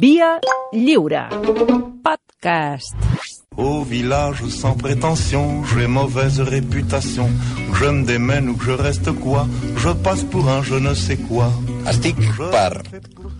Via lliure. Podcast. Au village sans prétention, j'ai mauvaise réputation. Je me démène ou que je reste quoi, je passe pour un je ne sais quoi. Estic per...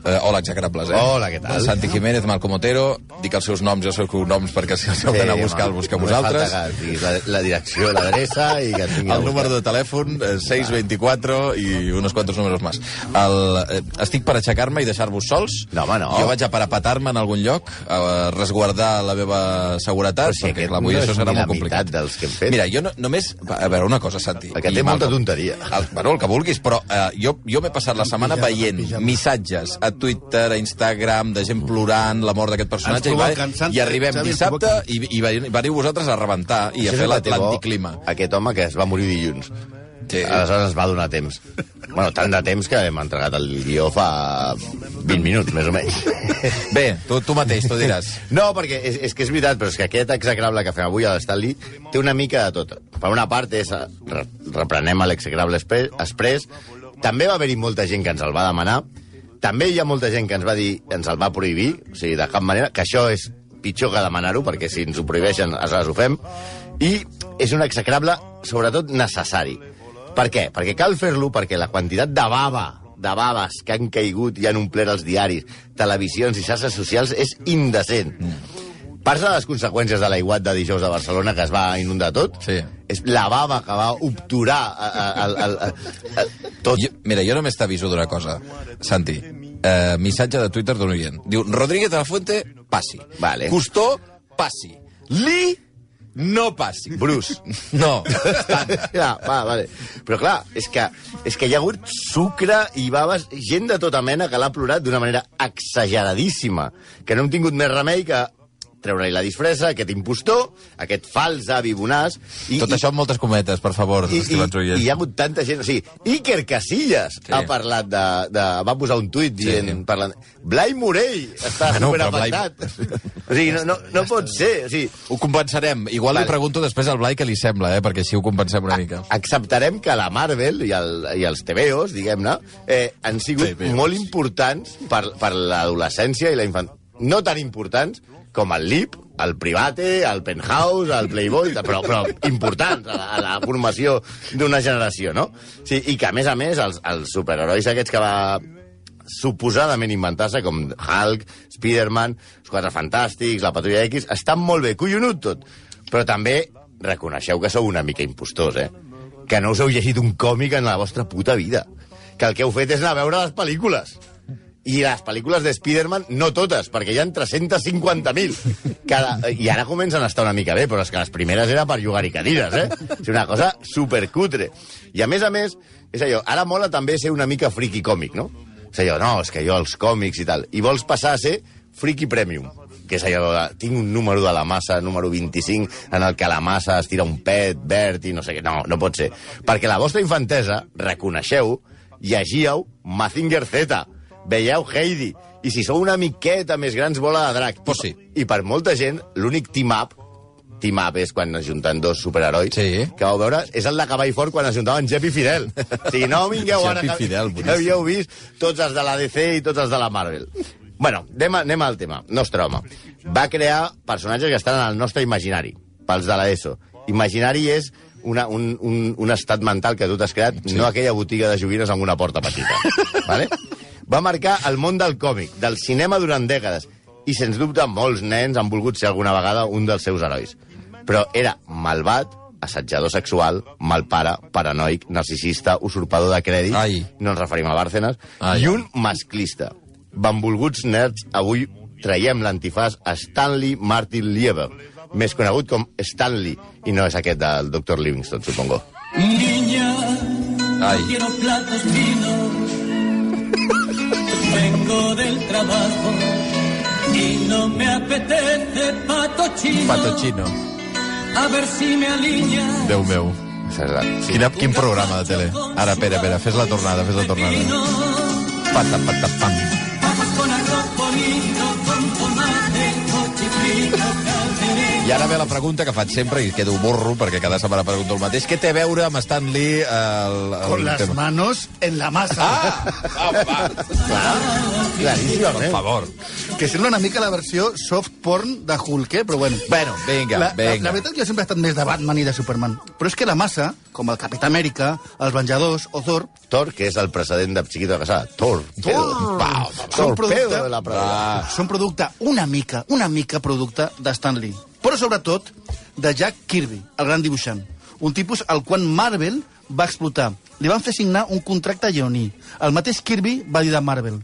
Eh, hola, execrables, eh? Hola, què tal? Santi Jiménez, Malcom Otero, dic els seus noms i els seus cognoms perquè si els heu d'anar a buscar, el busqueu vosaltres. que la, la direcció, l'adreça i que a El número de telèfon, eh, 624 i unos quantos números més. El, eh, estic per aixecar-me i deixar-vos sols. No, home, no. Jo vaig a parapetar-me en algun lloc, a resguardar la meva seguretat, si perquè clar, avui no això serà molt complicat. dels que hem fet. Mira, jo no, només... A veure, una cosa, Santi. Perquè té molta tonteria. El, bueno, el que vulguis, però eh, jo, jo m'he passat la setmana veient missatges a Twitter, a Instagram, de gent plorant la mort d'aquest personatge, i, va, i arribem Xavi, dissabte i, i veniu veniu vosaltres a rebentar i a fer l'anticlima. Aquest home que es va morir dilluns. Sí. Aleshores ens va donar temps. Bueno, tant de temps que hem entregat el guió fa 20 minuts, més o menys. Bé, tu, tu mateix, tu diràs. No, perquè és, és que és veritat, però és que aquest execrable que fem avui a l'Stanley té una mica de tot. Per una part és, eh, re, reprenem l'execrable Express, també va haver-hi molta gent que ens el va demanar, també hi ha molta gent que ens va dir, ens el va prohibir, o sigui, de cap manera, que això és pitjor que demanar-ho, perquè si ens ho prohibeixen, aleshores ho fem, i és un execrable, sobretot, necessari. Per què? Perquè cal fer-lo perquè la quantitat de bava, de baves que han caigut i han omplert els diaris, televisions i xarxes socials és indecent. Parts de les conseqüències de l'aiguat de dijous de Barcelona, que es va inundar tot, Sí. és la bava que va obturar a, a, a, a, a, a, tot. Jo, mira, jo només t'aviso d'una cosa, Santi. Eh, missatge de Twitter d'un oient. Diu, Rodríguez de la Fuente, passi. Vale. Custó, passi. Li, no passi. Bruce. No. ja, va, vale. Però clar, és que, és que hi ha hagut sucre i baves, gent de tota mena que l'ha plorat d'una manera exageradíssima, que no hem tingut més remei que treure-li la disfressa, aquest impostor, aquest fals avi bonàs... I, Tot això amb moltes cometes, per favor, i, i, estimats i oients. hi ha hagut tanta gent... O sigui, Iker Casillas Sí. ha parlat de, de... Va posar un tuit dient... Sí. Parlant, Blai Morell està Bueno, bueno, però Blai-. O sigui, no, no, no pot ser. O sigui, Ho compensarem. Igual Vale. li pregunto després al Blai què li sembla, eh? perquè així ho compensem una mica. acceptarem que la Marvel i, el, i els TVOs, diguem-ne, eh, han sigut TVOs. molt importants per, per l'adolescència i la infant... No tan importants com el LIP, el Private, el Penthouse, el Playboy, però, però importants a la, a la formació d'una generació, no? Sí, I que, a més a més, els, els superherois aquests que va suposadament inventar-se, com Hulk, Spider-Man, els Quatre Fantàstics, la Patrulla X, estan molt bé, collonut tot. Però també reconeixeu que sou una mica impostors, eh? Que no us heu llegit un còmic en la vostra puta vida. Que el que heu fet és anar a veure les pel·lícules. I les pel·lícules de Spider-Man, no totes, perquè hi ha 350.000. Cada... I ara comencen a estar una mica bé, però és que les primeres era per jugar-hi cadires, eh? És una cosa supercutre. I a més a més, és allò, ara mola també ser una mica friki còmic, no? És allò, no, és que jo els còmics i tal. I vols passar a ser friki premium que és allò, de, tinc un número de la massa, número 25, en el que la massa es tira un pet verd i no sé què. No, no pot ser. Perquè la vostra infantesa, reconeixeu, llegíeu Mazinger Z, veieu Heidi, i si sou una miqueta més grans, bola de drac. Pues sí. I per molta gent, l'únic team-up team-up és quan es junten dos superherois Sí. que vau veure, és el de Cavall Fort quan es juntaven Jep i Fidel. O sigui, no vingueu ara que, Fidel, que havíeu vist tots els de la DC i tots els de la Marvel. Bueno, anem, anem al tema. Nostre home. Va crear personatges que estan en el nostre imaginari, pels de l'ESO. Imaginari és una, un, un, un estat mental que tu t'has creat, sí. no aquella botiga de joguines amb una porta petita. vale? Va marcar el món del còmic, del cinema durant dècades, i sens dubte molts nens han volgut ser alguna vegada un dels seus herois. Però era malvat, assetjador sexual, malpare, paranoic, narcisista, usurpador de crèdit, Ai. no ens referim a Bárcenas, Ai. i un masclista. Benvolguts nerds, avui traiem l'antifàs a Stanley Martin Lieber, més conegut com Stanley, i no és aquest del Dr. Livingston, supongo. Niña, Ai. quiero platos. Vengo del trabajo y no me apetece pato chino. Pato Chino. A ver si me alinea. Déu meu. Sí. Quina, quin programa de tele. Ara, espera, espera, fes la tornada, fes la tornada. Pata, pata, pam. I ara ve la pregunta que faig sempre i quedo borro perquè cada setmana pregunto el mateix. Què té a veure amb Stan Lee el, el Con las tema? manos en la masa. Ah, va, va. Clar, Per claríssimament. favor. Que sembla una mica la versió soft porn de Hulk, eh? però bueno. Bueno, vinga, la, vinga. La, la veritat que jo sempre he estat més de Batman i de Superman. Però és que la massa, com el Capità Amèrica, els Venjadors o Thor, Thor, que és el precedent de Chiquito de Casada. Thor. Thor. Pau, Són producte- de la pradera. són producte una mica, una mica producte de Stan Lee. Però sobretot de Jack Kirby, el gran dibuixant. Un tipus al qual Marvel va explotar. Li van fer signar un contracte lleoní. El mateix Kirby va dir de Marvel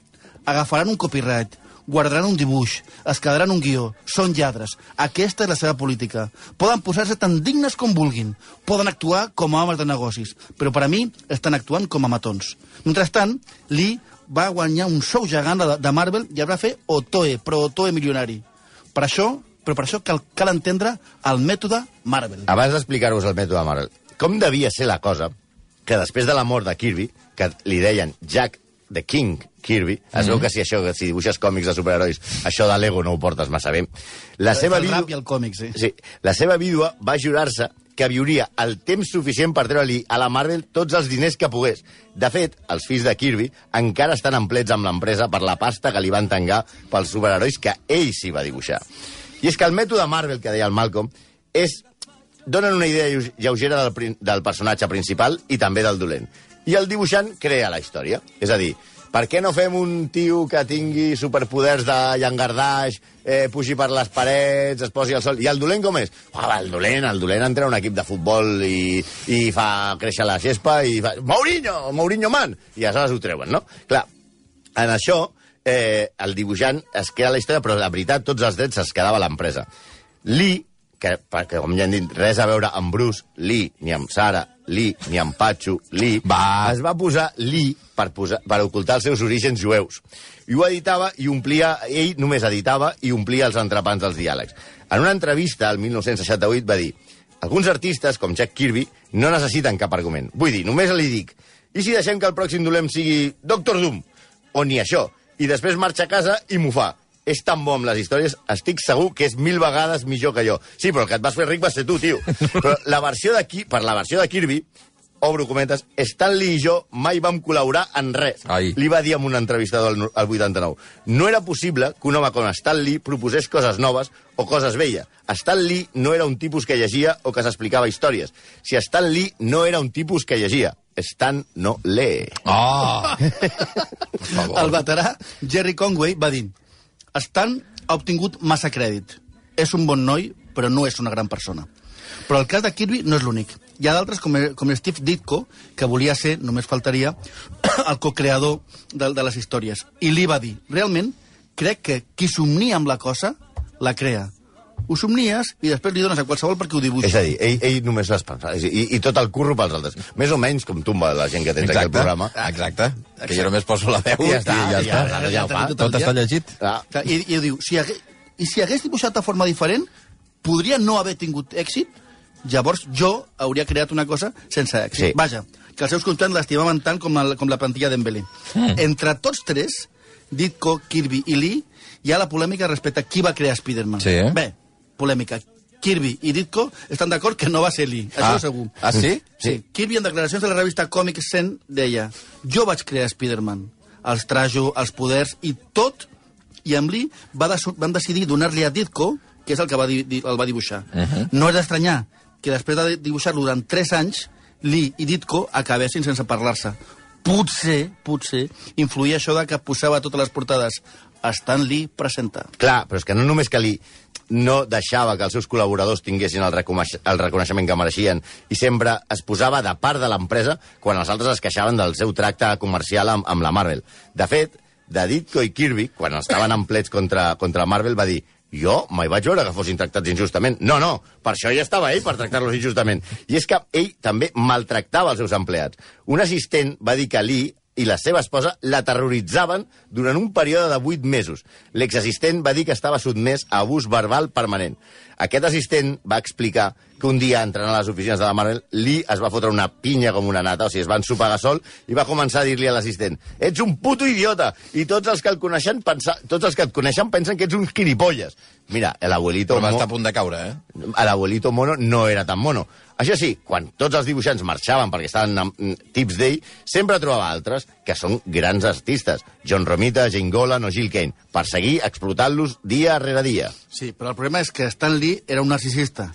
agafaran un copyright, guardaran un dibuix, es quedaran un guió, són lladres. Aquesta és la seva política. Poden posar-se tan dignes com vulguin, poden actuar com a homes de negocis, però per a mi estan actuant com a matons. Mentrestant, Lee va guanyar un sou gegant de, Marvel i haurà fer Otoe, però Otoe milionari. Per això, però per això cal, cal entendre el mètode Marvel. Abans d'explicar-vos el mètode Marvel, com devia ser la cosa que després de la mort de Kirby, que li deien Jack the King Kirby, es veu que si això, que si dibuixes còmics de superherois, això de Lego no ho portes massa bé, la seva el vídua... rap i el còmic, sí. Sí, la seva vídua va jurar-se que viuria el temps suficient per treure-li a la Marvel tots els diners que pogués. De fet, els fills de Kirby encara estan emplets amb l'empresa per la pasta que li van tangar pels superherois que ell s'hi va dibuixar. I és que el mètode Marvel, que deia el Malcolm, és donen una idea lleu- lleugera del, del personatge principal i també del dolent. I el dibuixant crea la història. És a dir, per què no fem un tio que tingui superpoders de llangardaix, eh, pugi per les parets, es posi al sol... I el dolent com és? Uah, el dolent, el dolent entra a un equip de futbol i, i fa créixer la gespa i fa... Mourinho, Mourinho man! I aleshores ho treuen, no? Clar, en això, eh, el dibuixant es queda la història, però la veritat, tots els drets es quedava l'empresa. Lee, que, perquè, com ja han dit, res a veure amb Bruce Lee, ni amb Sara Lee, ni amb Pachu Lee, Va. es va posar Lee per, posar, per ocultar els seus orígens jueus. I ho editava i omplia, ell només editava i omplia els entrepans dels diàlegs. En una entrevista, el 1968, va dir alguns artistes, com Jack Kirby, no necessiten cap argument. Vull dir, només li dic, i si deixem que el pròxim dolent sigui Doctor Doom? O ni això. I després marxa a casa i m'ho fa. És tan bo amb les històries, estic segur que és mil vegades millor que jo. Sí, però el que et vas fer ric va ser tu, tio. Però la versió d'aquí, per la versió de Kirby, obro comentes, Stan Lee i jo mai vam col·laborar en res. Ai. Li va dir en un entrevistador al, al 89. No era possible que un home com Stan Lee proposés coses noves o coses velles. Stan Lee no era un tipus que llegia o que s'explicava històries. Si Stan Lee no era un tipus que llegia, Stan no lee. Oh! El veterà Jerry Conway va dir Stan ha obtingut massa crèdit. És un bon noi, però no és una gran persona. Però el cas de Kirby no és l'únic. Hi ha d'altres, com, com Steve Ditko, que volia ser, només faltaria, el co-creador de, de les històries. I li va dir, realment, crec que qui somnia amb la cosa, la crea. Ho somnies i després li dones a qualsevol perquè ho dibuixi. És a dir, ell, ell només les pensa. I, I tot el curro pels altres. Més o menys com tumba la gent que tens aquí al programa. Exacte. Que jo només poso la veu I ja està, i ja, ja està. ja ho fa. Tot el Tot està llegit. Ah, I, i diu, si hagués, i si hagués dibuixat de forma diferent, podria no haver tingut èxit, llavors jo hauria creat una cosa sense èxit. Sí. Vaja, que els seus contrats l'estimaven tant com, el, com la plantilla d'Embele. Mm. Entre tots tres, Ditko, Kirby i Lee, hi ha la polèmica respecte a qui va crear Spider-Man. Sí. Bé, polèmica. Kirby i Ditko estan d'acord que no va ser Lee, això Ah. segur. Ah, sí? Sí. Kirby, en declaracions de la revista Comic Sen, deia jo vaig crear Spider-Man, els trajo, els poders i tot, i amb Lee va de, van decidir donar-li a Ditko, que és el que va di, di, el va dibuixar. Uh -huh. No és d'estranyar que després de dibuixar-lo durant 3 anys, Lee i Ditko acabessin sense parlar-se. Potser, potser, influïa això de que posava totes les portades Stan Lee presenta. Clar, però és que no només que li no deixava que els seus col·laboradors tinguessin el, el reconeixement que mereixien i sempre es posava de part de l'empresa quan els altres es queixaven del seu tracte comercial amb, amb la Marvel. De fet, de Ditko i Kirby, quan estaven en plets contra, contra Marvel, va dir jo mai vaig veure que fossin tractats injustament. No, no, per això ja estava ell, per tractar-los injustament. I és que ell també maltractava els seus empleats. Un assistent va dir que Lee i la seva esposa la terroritzaven durant un període de 8 mesos. L'exassistent va dir que estava sotmès a abús verbal permanent. Aquest assistent va explicar que un dia, entrant a les oficines de la Marvel, Lee es va fotre una pinya com una nata, o sigui, es va ensopegar sol, i va començar a dir-li a l'assistent ets un puto idiota! I tots els que el coneixen, pensa... tots els que et coneixen pensen que ets un gilipolles. Mira, el abuelito... Però va estar a punt de caure, eh? el abuelito mono no era tan mono. Això sí, quan tots els dibuixants marxaven perquè estaven amb mm, tips d'ell, sempre trobava altres que són grans artistes. John Romita, Jane Golan o Gil Kane, per seguir explotant-los dia rere dia. Sí, però el problema és que Stan Lee era un narcisista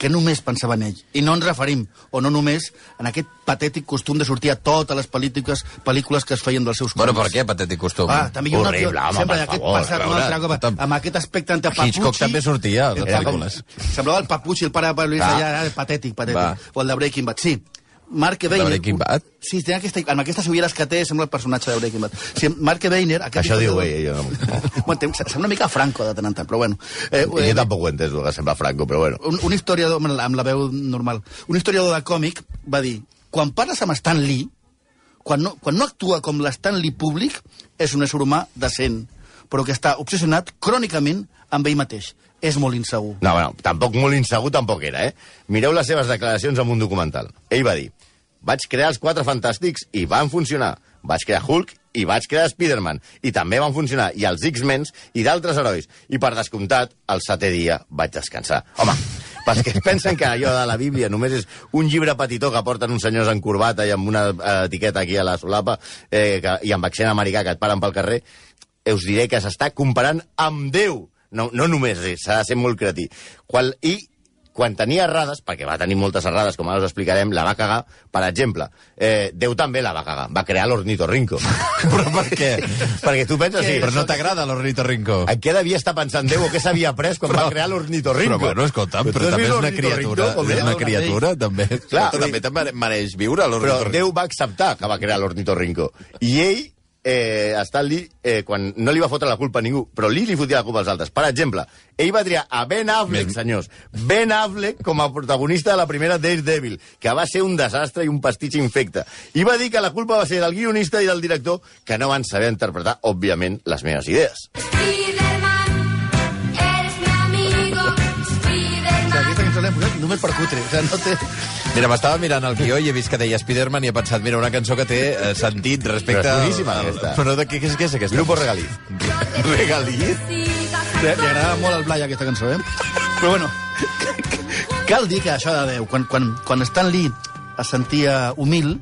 que només pensava en ell. I no ens referim, o no només, en aquest patètic costum de sortir a totes les pel·lícules, pel·lícules que es feien dels seus Bueno, còmics. per què, patètic costum? Ah, també hi ha Horrible, home, sempre per aquest favor, passat, a un veure, cop, amb aquest aspecte entre papuchi... Hitchcock també sortia a les pel·lícules. com- Semblava el papuchi, el pare de Pablo Va. allà, era patètic, patètic. Va. O el de Breaking Bad, sí. Mark De Weiner... Breaking Bad? Sí, té aquesta, amb aquestes ulleres que té, sembla el personatge de Breaking Bad. Sí, Mark Weiner... Això diu ell, jo no... Bueno, té- sembla una mica Franco de tant en tant, però bueno. Eh, Jo tampoc ho he entès, que sembla Franco, però bueno. un, un historiador, amb la, amb la veu normal, un historiador de còmic va dir quan parles amb Stan Lee, quan no, quan no actua com l'Stan Lee públic, és un ésser humà decent, però que està obsessionat crònicament amb ell mateix. És molt insegur. No, bueno, tampoc molt insegur tampoc era, eh? Mireu les seves declaracions en un documental. Ell va dir, vaig crear els Quatre Fantàstics i van funcionar. Vaig crear Hulk i vaig crear Spider-Man. I també van funcionar. I els X-Men i d'altres herois. I per descomptat, el setè dia vaig descansar. Home, pels que pensen que allò de la Bíblia només és un llibre petitó que porten uns senyors en corbata i amb una eh, etiqueta aquí a la solapa eh, que, i amb accent americà que et paren pel carrer, us diré que s'està comparant amb Déu. No, no només, eh, s'ha de ser molt creatí. Qual, I quan tenia errades, perquè va tenir moltes errades, com ara us explicarem, la va cagar, per exemple, eh, Déu també la va cagar, va crear l'ornitorrinco. Però per què? perquè tu penses, sí, Però no t'agrada l'ornitorrinco? en què devia estar pensant Déu o què s'havia après quan va crear l'ornitorrinco? Però bueno, escolta'm, tu però has també és una criatura. És una criatura, també. Clar, Escolta, també te mereix viure, Però l'ornitorrinco. Déu va acceptar que va crear l'ornitorrinco. I ell, eh, Stanley, eh, quan no li va fotre la culpa a ningú, però Lee li fotia la culpa als altres. Per exemple, ell va triar a Ben Affleck, Ben- senyors, Ben Affleck com a protagonista de la primera Daredevil, que va ser un desastre i un pastitx infecte. I va dir que la culpa va ser del guionista i del director, que no van saber interpretar, òbviament, les meves idees. Spiderman, eres mi amigo. O sigui, Spiderman. aquesta cançó l'hem posat només per cutre. O sigui, no té... Mira, m'estava mirant el guió i he vist que deia Spiderman i he pensat, mira, una cançó que té eh, sentit respecte... Però és boníssima, al- aquesta. Però de què, què, és, què és aquesta? Grupo Regaliz. Regaliz? Li, li agradava molt al Blai aquesta cançó, eh? Però bueno, cal dir que això de Déu, quan, quan, quan Stan Lee es sentia humil,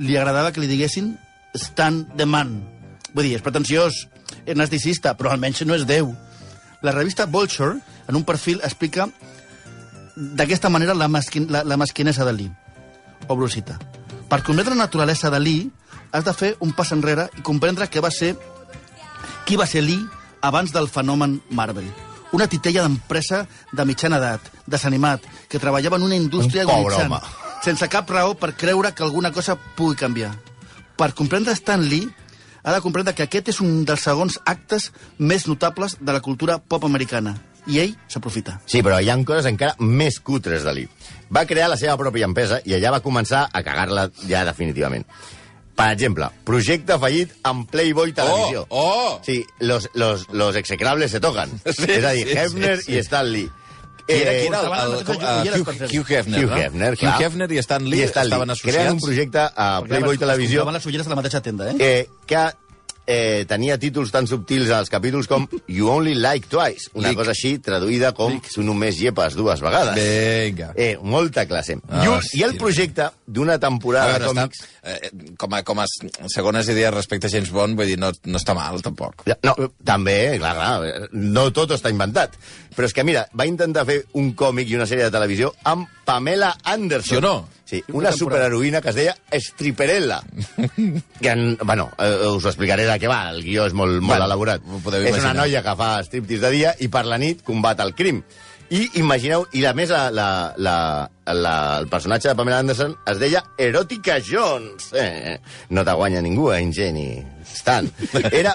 li agradava que li diguessin Stan the Man. Vull dir, és pretensiós, és narcisista, però almenys no és Déu. La revista Vulture, en un perfil, explica d'aquesta manera la, mesquin, la, la mesquinesa de Lee. Obro cita. Per comprendre la naturalesa de Lee, has de fer un pas enrere i comprendre que va ser qui va ser Lee abans del fenomen Marvel. Una titella d'empresa de mitjana edat, desanimat, que treballava en una indústria Un agonitzant, home. sense cap raó per creure que alguna cosa pugui canviar. Per comprendre Stan Lee, ha de comprendre que aquest és un dels segons actes més notables de la cultura pop americana. I ell s'aprofita. Sí, però hi ha coses encara més cutres de Lee. Va crear la seva pròpia empresa i allà va començar a cagar-la ja definitivament. Per exemple, projecte fallit amb Playboy Televisió. Oh, oh! Sí, los, los, los execrables se tocan. Sí, és a dir, sí, sí, Hefner sí. i Stan Lee. Qui era, qui era? estaven El, el, el, joieres Hugh, per fer. Hugh Hefner, Hugh no? Hefner, Hugh. Hefner i Stan Lee I Stan Lee. estaven associats. Creen un projecte a Playboy Televisió Compraven les ulleres a la mateixa tenda, eh? eh, que eh, tenia títols tan subtils als capítols com You Only Like Twice, una Lick. cosa així traduïda com Tu només llepes dues vegades. Vinga. Eh, molta classe. Ah, I, un, I el projecte d'una temporada veure, de està, còmics... eh, com, a, com a segones idees respecte a James Bond, vull dir, no, no està mal, tampoc. No, també, clar, clar, no tot està inventat. Però és que, mira, va intentar fer un còmic i una sèrie de televisió amb Pamela Anderson. Sí o no? Sí, una superheroïna que es deia Stripperella. que, en, bueno, eh, us explicaré de què va, el guió és molt, molt Bueno, elaborat. ho és una imaginar. noia que fa striptease de dia i per la nit combat el crim. I imagineu, i a més la, la, la, la, el personatge de Pamela Anderson es deia Erotica Jones. Eh, no te guanya ningú, eh, ingeni. Stan. Era...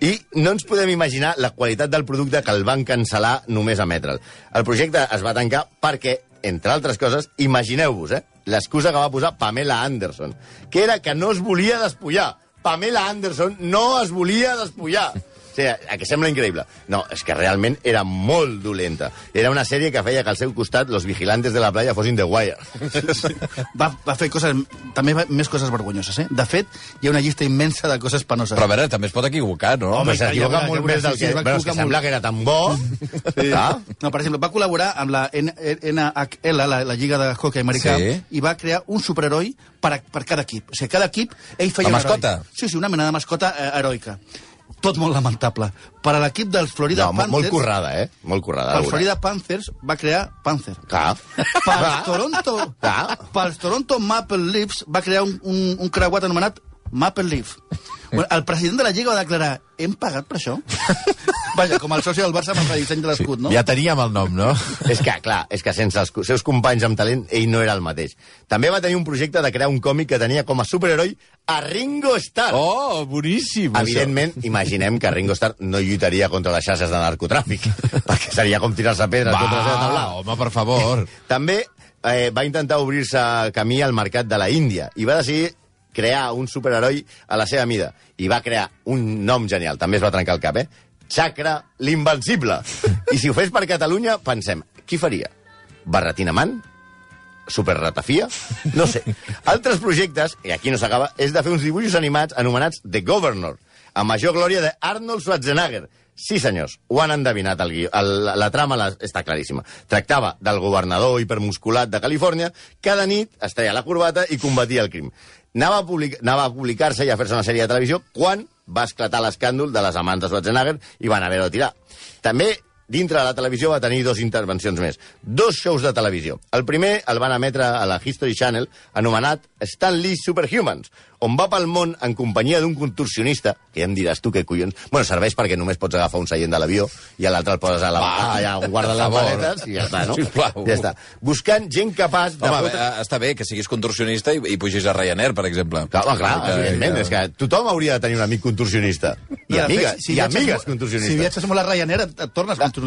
I no ens podem imaginar la qualitat del producte que el van cancel·lar només a emetre'l. El projecte es va tancar perquè, entre altres coses, imagineu-vos, eh, l'excusa que va posar Pamela Anderson, que era que no es volia despullar. Pamela Anderson no es volia despullar. Sigui, a que sembla increïble. No, és que realment era molt dolenta. Era una sèrie que feia que al seu costat los vigilantes de la playa fossin The Wire. Va, va fer coses, també va, més coses vergonyoses, eh? De fet, hi ha una llista immensa de coses penoses. Però a veure, també es pot equivocar, no? Home, s'equivoca molt ja més del sí, que... sí, Bueno, és que equivocar sembla molt. que era tan bo... Ah, No, per exemple, va col·laborar amb la NHL, la, la Lliga de Hockey Americà, Sí. i va crear un superheroi per, a, per cada equip. O sigui, cada equip, ell feia La un heroi. mascota? Sí, sí, una mena de mascota eh, heroica. Tot molt lamentable. Per a l'equip dels Florida no, Panthers... molt currada, eh? Molt currada. Alguna. Florida Panthers va crear Panther. Clar. Pels Toronto, Ah. pels Toronto Maple Leafs va crear un, un, un creuat anomenat Maple Leaf. Bueno, el president de la Lliga va declarar hem pagat per això? Vaja, com el soci del Barça amb el redisseny de l'escut, no? Ja teníem el nom, no? és que, clar, és que sense els seus companys amb talent, ell no era el mateix. També va tenir un projecte de crear un còmic que tenia com a superheroi a Ringo Starr. Oh, boníssim. això. Evidentment, imaginem que Ringo Starr no lluitaria contra les xarxes de narcotràfic, perquè seria com tirar-se pedres contra la seva Va, taula. home, per favor. També eh, va intentar obrir-se camí al mercat de la Índia i va decidir crear un superheroi a la seva mida. I va crear un nom genial, també es va trencar el cap, eh? Chakra l'invencible. I si ho fes per Catalunya, pensem, qui faria? Barretina Man? Superratafia? No sé. Altres projectes, i aquí no s'acaba, és de fer uns dibuixos animats anomenats The Governor, a major glòria de Arnold Schwarzenegger. Sí, senyors, ho han endevinat, el guió. El, la, la trama la, està claríssima. Tractava del governador hipermusculat de Califòrnia, cada nit es treia la corbata i combatia el crim. Anava a, public, anava a publicar-se i a fer-se una sèrie de televisió quan va esclatar l'escàndol de les amants de Schwarzenegger i van haver-ho de tirar. També dintre de la televisió va tenir dos intervencions més. Dos shows de televisió. El primer el van emetre a la History Channel, anomenat Stan Lee Superhumans, on va pel món en companyia d'un contorsionista, que ja em diràs tu què collons... Bueno, serveix perquè només pots agafar un seient de l'avió i a l'altre el poses a la, Va, allà on guarda les maletes i ja està, no? Sisplau. Ja està. Buscant gent capaç de... Home, fotre- bé, està bé que siguis contorsionista i, i pugis a Ryanair, per exemple. Clar, home, clar, Que- evidentment, que- és que tothom hauria de tenir un amic contorsionista. I de amigues, fet, si i amigues contorsionistes. Si viatges molt a Ryanair, et, et tornes contorsionista.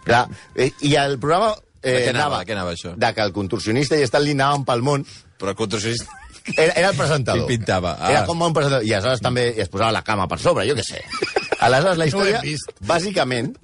Clar, eh, i el programa... Eh, De què anava? De què anava, això? De que el contorsionista i Stan Lee anaven pel món Però el contorsionista... Era, era el presentador. Ell pintava, ah. Era com un presentador. I aleshores també es posava la cama per sobre, jo què sé. Aleshores, la història, vist. bàsicament,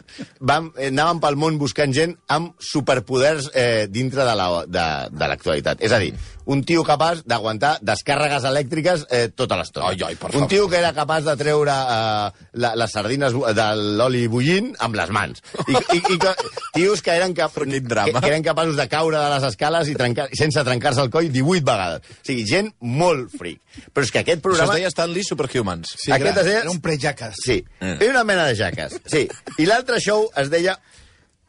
vam, eh, anàvem pel món buscant gent amb superpoders eh, dintre de la- de de l'actualitat. És a dir, un tio capaç d'aguantar descàrregues elèctriques eh, tota l'estona. Ai, ai, per un favor. tio que era capaç de treure eh, la, les sardines de l'oli bullint amb les mans. I, i, i que, tios que eren, cap, que, que eren capaços de caure de les escales i trencar, sense trencar-se el coll 18 vegades. O sigui, gent molt fric. Però és que aquest Això programa... es deia Stanley Superhumans. Sí, Aquest era, es deia- era un prejacas. Sí, Mm. era una mena de jaques. Sí. I l'altre show es deia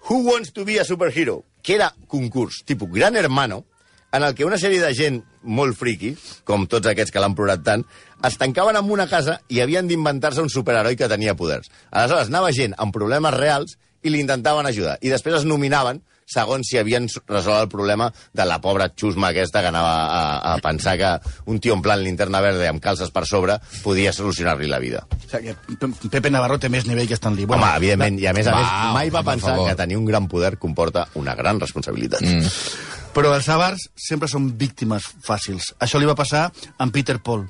Who Wants to be a Superhero? Que era concurs, tipus Gran Hermano, en el que una sèrie de gent molt friqui, com tots aquests que l'han plorat tant, es tancaven en una casa i havien d'inventar-se un superheroi que tenia poders. Aleshores, anava gent amb problemes reals i li intentaven ajudar. I després es nominaven segons si havien resolt el problema de la pobra xusma aquesta que anava a, a pensar que un tio en plan linterna verde amb calces per sobre podia solucionar-li la vida. O sigui, que Pe- Pepe Navarro té més nivell que Stan Lee. Home, evidentment, i a més a Va, més, mai va pensar que tenir un gran poder comporta una gran responsabilitat. Mm. Però els avars sempre són víctimes fàcils. Això li va passar amb Peter Paul.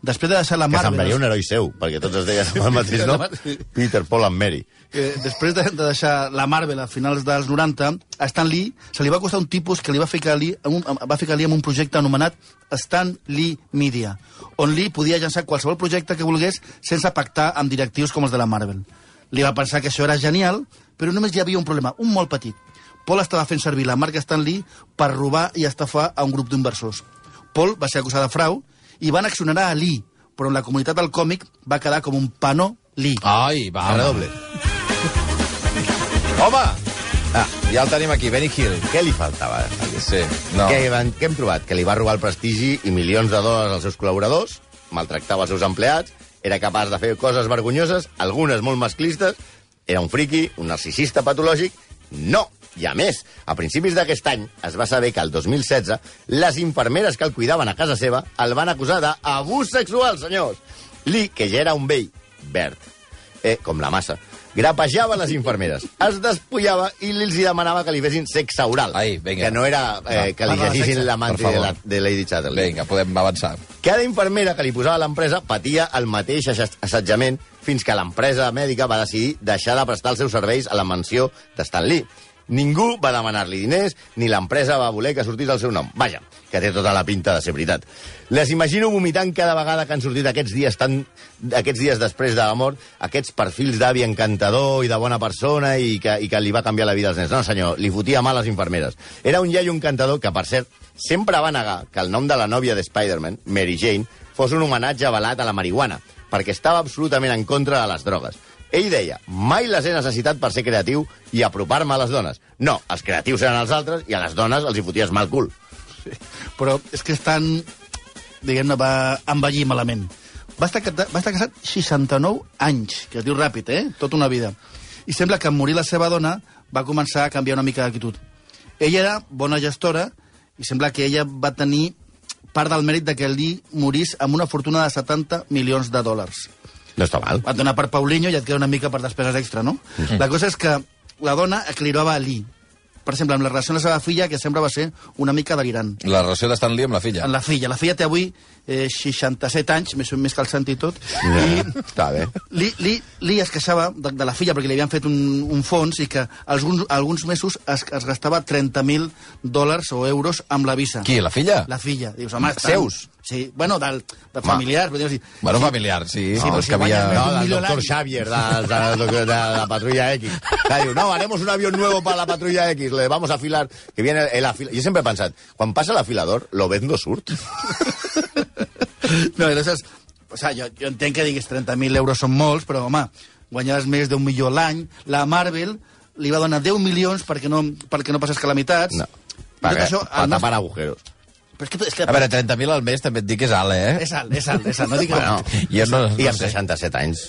Després de deixar la Que Marvel... semblaria un heroi seu, perquè tots es deien el mateix nom. Peter, Paul and Mary. Eh, després de, de deixar la Marvel a finals dels 90, a Stan Lee se li va costar un tipus que li va ficar Lee, en un, va ficar Lee en un projecte anomenat Stan Lee Media, on Lee podia llançar qualsevol projecte que volgués sense pactar amb directius com els de la Marvel. Li va pensar que això era genial, però només hi havia un problema, un molt petit. Paul estava fent servir la marca Stan Lee per robar i estafar a un grup d'inversors. Paul va ser acusat de frau i van exonerar a Lee, però en la comunitat del còmic va quedar com un panó Lee. Ai, va. Redoble. Home! Ah, ja el tenim aquí, Benny Hill. Què li faltava? Sí, no. Què, van, què hem trobat? Que li va robar el prestigi i milions de dòlars als seus col·laboradors, maltractava els seus empleats, era capaç de fer coses vergonyoses, algunes molt masclistes, era un friqui, un narcisista patològic... No! I a més, a principis d'aquest any es va saber que el 2016 les infermeres que el cuidaven a casa seva el van acusar d'abús sexual, senyors. Lee, que ja era un vell verd, eh, com la massa, grapejava les infermeres, es despullava i els hi demanava que li fessin sexe oral. Ai, vinga. Que no era eh, que li de llegissin l'amante per de, la, de Lady Chatterley. Vinga, podem avançar. Cada infermera que li posava a l'empresa patia el mateix assetjament fins que l'empresa mèdica va decidir deixar de prestar els seus serveis a la mansió de Stan Lee. Ningú va demanar-li diners, ni l'empresa va voler que sortís el seu nom. Vaja, que té tota la pinta de ser veritat. Les imagino vomitant cada vegada que han sortit aquests dies tan, aquests dies després de la mort, aquests perfils d'avi encantador i de bona persona i que, i que li va canviar la vida als nens. No, senyor, li fotia mal a les infermeres. Era un iaio encantador que, per cert, sempre va negar que el nom de la nòvia de Spider-Man, Mary Jane, fos un homenatge avalat a la marihuana, perquè estava absolutament en contra de les drogues. Ell deia, mai les he necessitat per ser creatiu i apropar-me a les dones. No, els creatius eren els altres i a les dones els hi foties mal cul. Però és que estan, diguem-ne, va envellir malament. Va estar, va estar casat 69 anys, que es diu ràpid, eh? Tota una vida. I sembla que en morir la seva dona va començar a canviar una mica d'actitud. Ella era bona gestora i sembla que ella va tenir part del mèrit de que Lee morís amb una fortuna de 70 milions de dòlars. No està mal. Et dona per Paulinho i et queda una mica per despeses extra, no? La cosa és que la dona equilibrava a Lee. Per exemple, amb la relació amb la seva filla, que sempre va ser una mica delirant. La relació Lee amb la filla. En la filla. La filla té avui eh, 67 anys, més, més que el sant i tot, i Està bé. li, li, li es queixava de, de la filla perquè li havien fet un, un fons i que alguns, alguns mesos es, es gastava 30.000 dòlars o euros amb la visa. Qui, la filla? La filla. Dius, home, estan... Seus? Sí, bueno, del, de familiars. Podríem dir. Bueno, familiar, sí. Sí, no, però que havia... No, del doctor. Xavier, de, de, de, de, la patrulla X. Que diu, no, haremos un avión nuevo para la patrulla X, le vamos a afilar, que viene el afil... Jo sempre he pensat, quan passa l'afilador, l'Obed no surt. No, aleshores, o sea, jo, jo entenc que diguis 30.000 euros són molts, però, home, guanyaves més d'un milió l'any. La Marvel li va donar 10 milions perquè no, perquè no passés calamitats. No. I Per, això, per tapar nostre... agujeros. Però és que, és que A veure, 30.000 al mes també et dic que és alt, eh? és alt, és alt, és alt. No dic. Bueno, Jo no, I no amb sé. 67 anys,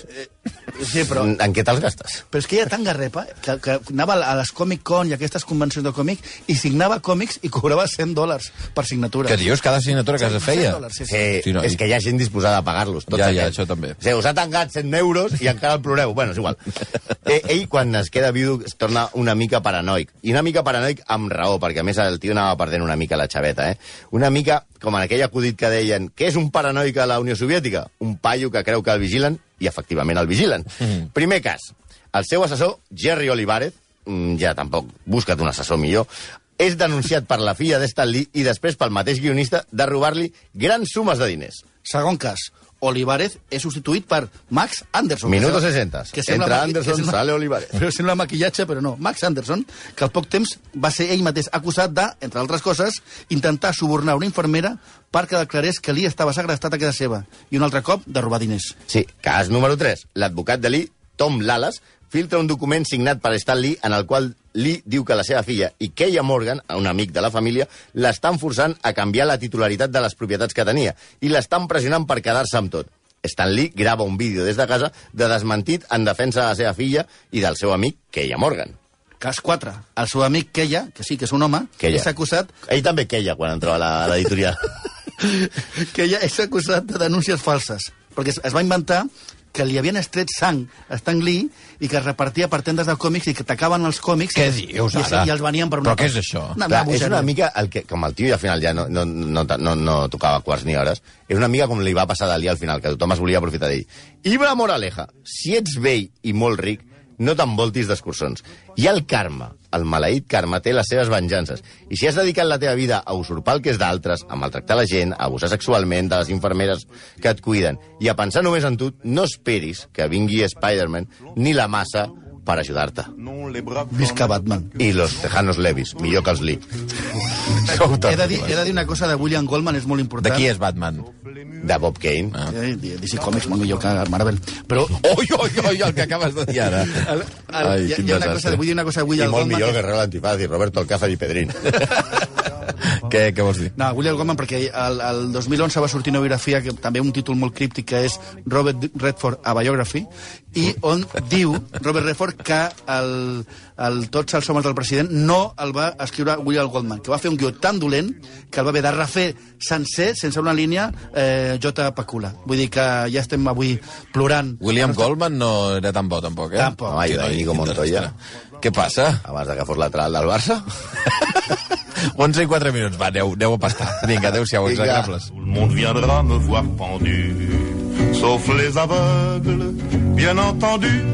Sí, però, en què te'ls gastes? però és que era tan garrepa que, que anava a les Comic Con i aquestes convencions de còmic i signava còmics i cobrava 100 dòlars per signatura. Què dius? Cada signatura que es 100 feia? dòlars, sí, sí. Sí, Sí, no, és i- que hi ha gent disposada a pagar-los. tots Ja, ja, això també. O sigui, us ha tancat 100 euros i encara el ploreu. Bueno, és igual. Eh, ell, quan es queda viu, es torna una mica paranoic. I una mica paranoic amb raó, perquè a més el tio anava perdent una mica la xaveta, eh? Una mica com en aquell acudit que deien què és un paranoic a la Unió Soviètica? Un paio que creu que el vigilen i efectivament el vigilen. Mm. Primer cas, el seu assessor, Jerry Olivares, mm, ja tampoc, busca't un assessor millor, és denunciat per la filla d'Stan Lee i després pel mateix guionista de robar-li grans sumes de diners. Segon cas, Olivares és substituït per Max Anderson. Minuto que sembla- 60. que maqui- Anderson, que sembla- sale Olivares. Però sembla maquillatge, però no. Max Anderson, que al poc temps va ser ell mateix acusat de, entre altres coses, intentar subornar una infermera perquè declarés que Lee estava segrestat a casa seva i un altre cop de robar diners. Sí, cas número 3. L'advocat de Lee, Tom Lalas, filtra un document signat per Stan Lee en el qual Lee diu que la seva filla i Keia Morgan, un amic de la família, l'estan forçant a canviar la titularitat de les propietats que tenia i l'estan pressionant per quedar-se amb tot. Stan Lee grava un vídeo des de casa de desmentit en defensa de la seva filla i del seu amic Keia Morgan. Cas 4. El seu amic Keia, que sí que és un home, Keia. és acusat Ell també queia quan entrava a l'editorial. ella és acusat de denúncies falses, perquè es va inventar que li havien estret sang a Stan Lee i que es repartia per tendes de còmics i que tacaven els còmics Què i, dius, i, i els venien per una Però què és això? Una, Clar, una és una mica el que, com el tio i al final ja no, no, no, no, no tocava quarts ni hores, és una mica com li va passar a Dalí al final, que tothom es volia aprofitar d'ell. Ibra Moraleja, si ets vell i molt ric, no t'envoltis d'excursons. I el karma, el maleït karma, té les seves venjances. I si has dedicat la teva vida a usurpar el que és d'altres, a maltractar la gent, a abusar sexualment de les infermeres que et cuiden, i a pensar només en tu, no esperis que vingui Spider-Man ni la massa per ajudar-te. Visca Batman. I los Tejanos Levis, millor que els Lee. He de, dir, he de dir una cosa de William Goldman, és molt De important. qui és Batman? De Bob Kane. Ah. Eh, DC Comics, molt millor que Marvel. Però Oi, oi, oi, el que acabes de dir ara. el, el, Ai, hi, hi ha una desastre. cosa, vull dir una cosa de I William molt Goldman. millor que- Guerrero l'Antifaz i Roberto Alcázar i Pedrín. Què, què vols dir? No, William Goldman, perquè el, el 2011 va sortir una biografia, que també un títol molt críptic, que és Robert Redford, a Biography, i on diu Robert Redford que el, el Tots els homes del president no el va escriure William Goldman, que va fer un guió tan dolent que el va haver de refer sencer, sense una línia, eh, J. Pacula. Vull dir que ja estem avui plorant. William Goldman no era tan bo, tampoc, eh? Tampoc. Home, i no, Íñigo Montoya. Què passa? Abans de que fos lateral del Barça. 11 i 4 minuts. Va, aneu, aneu a pastar. Vinga, adéu-siau, Vinga. execrables. Tout le monde viendra me voir pendu, sauf les aveugles, bien entendu.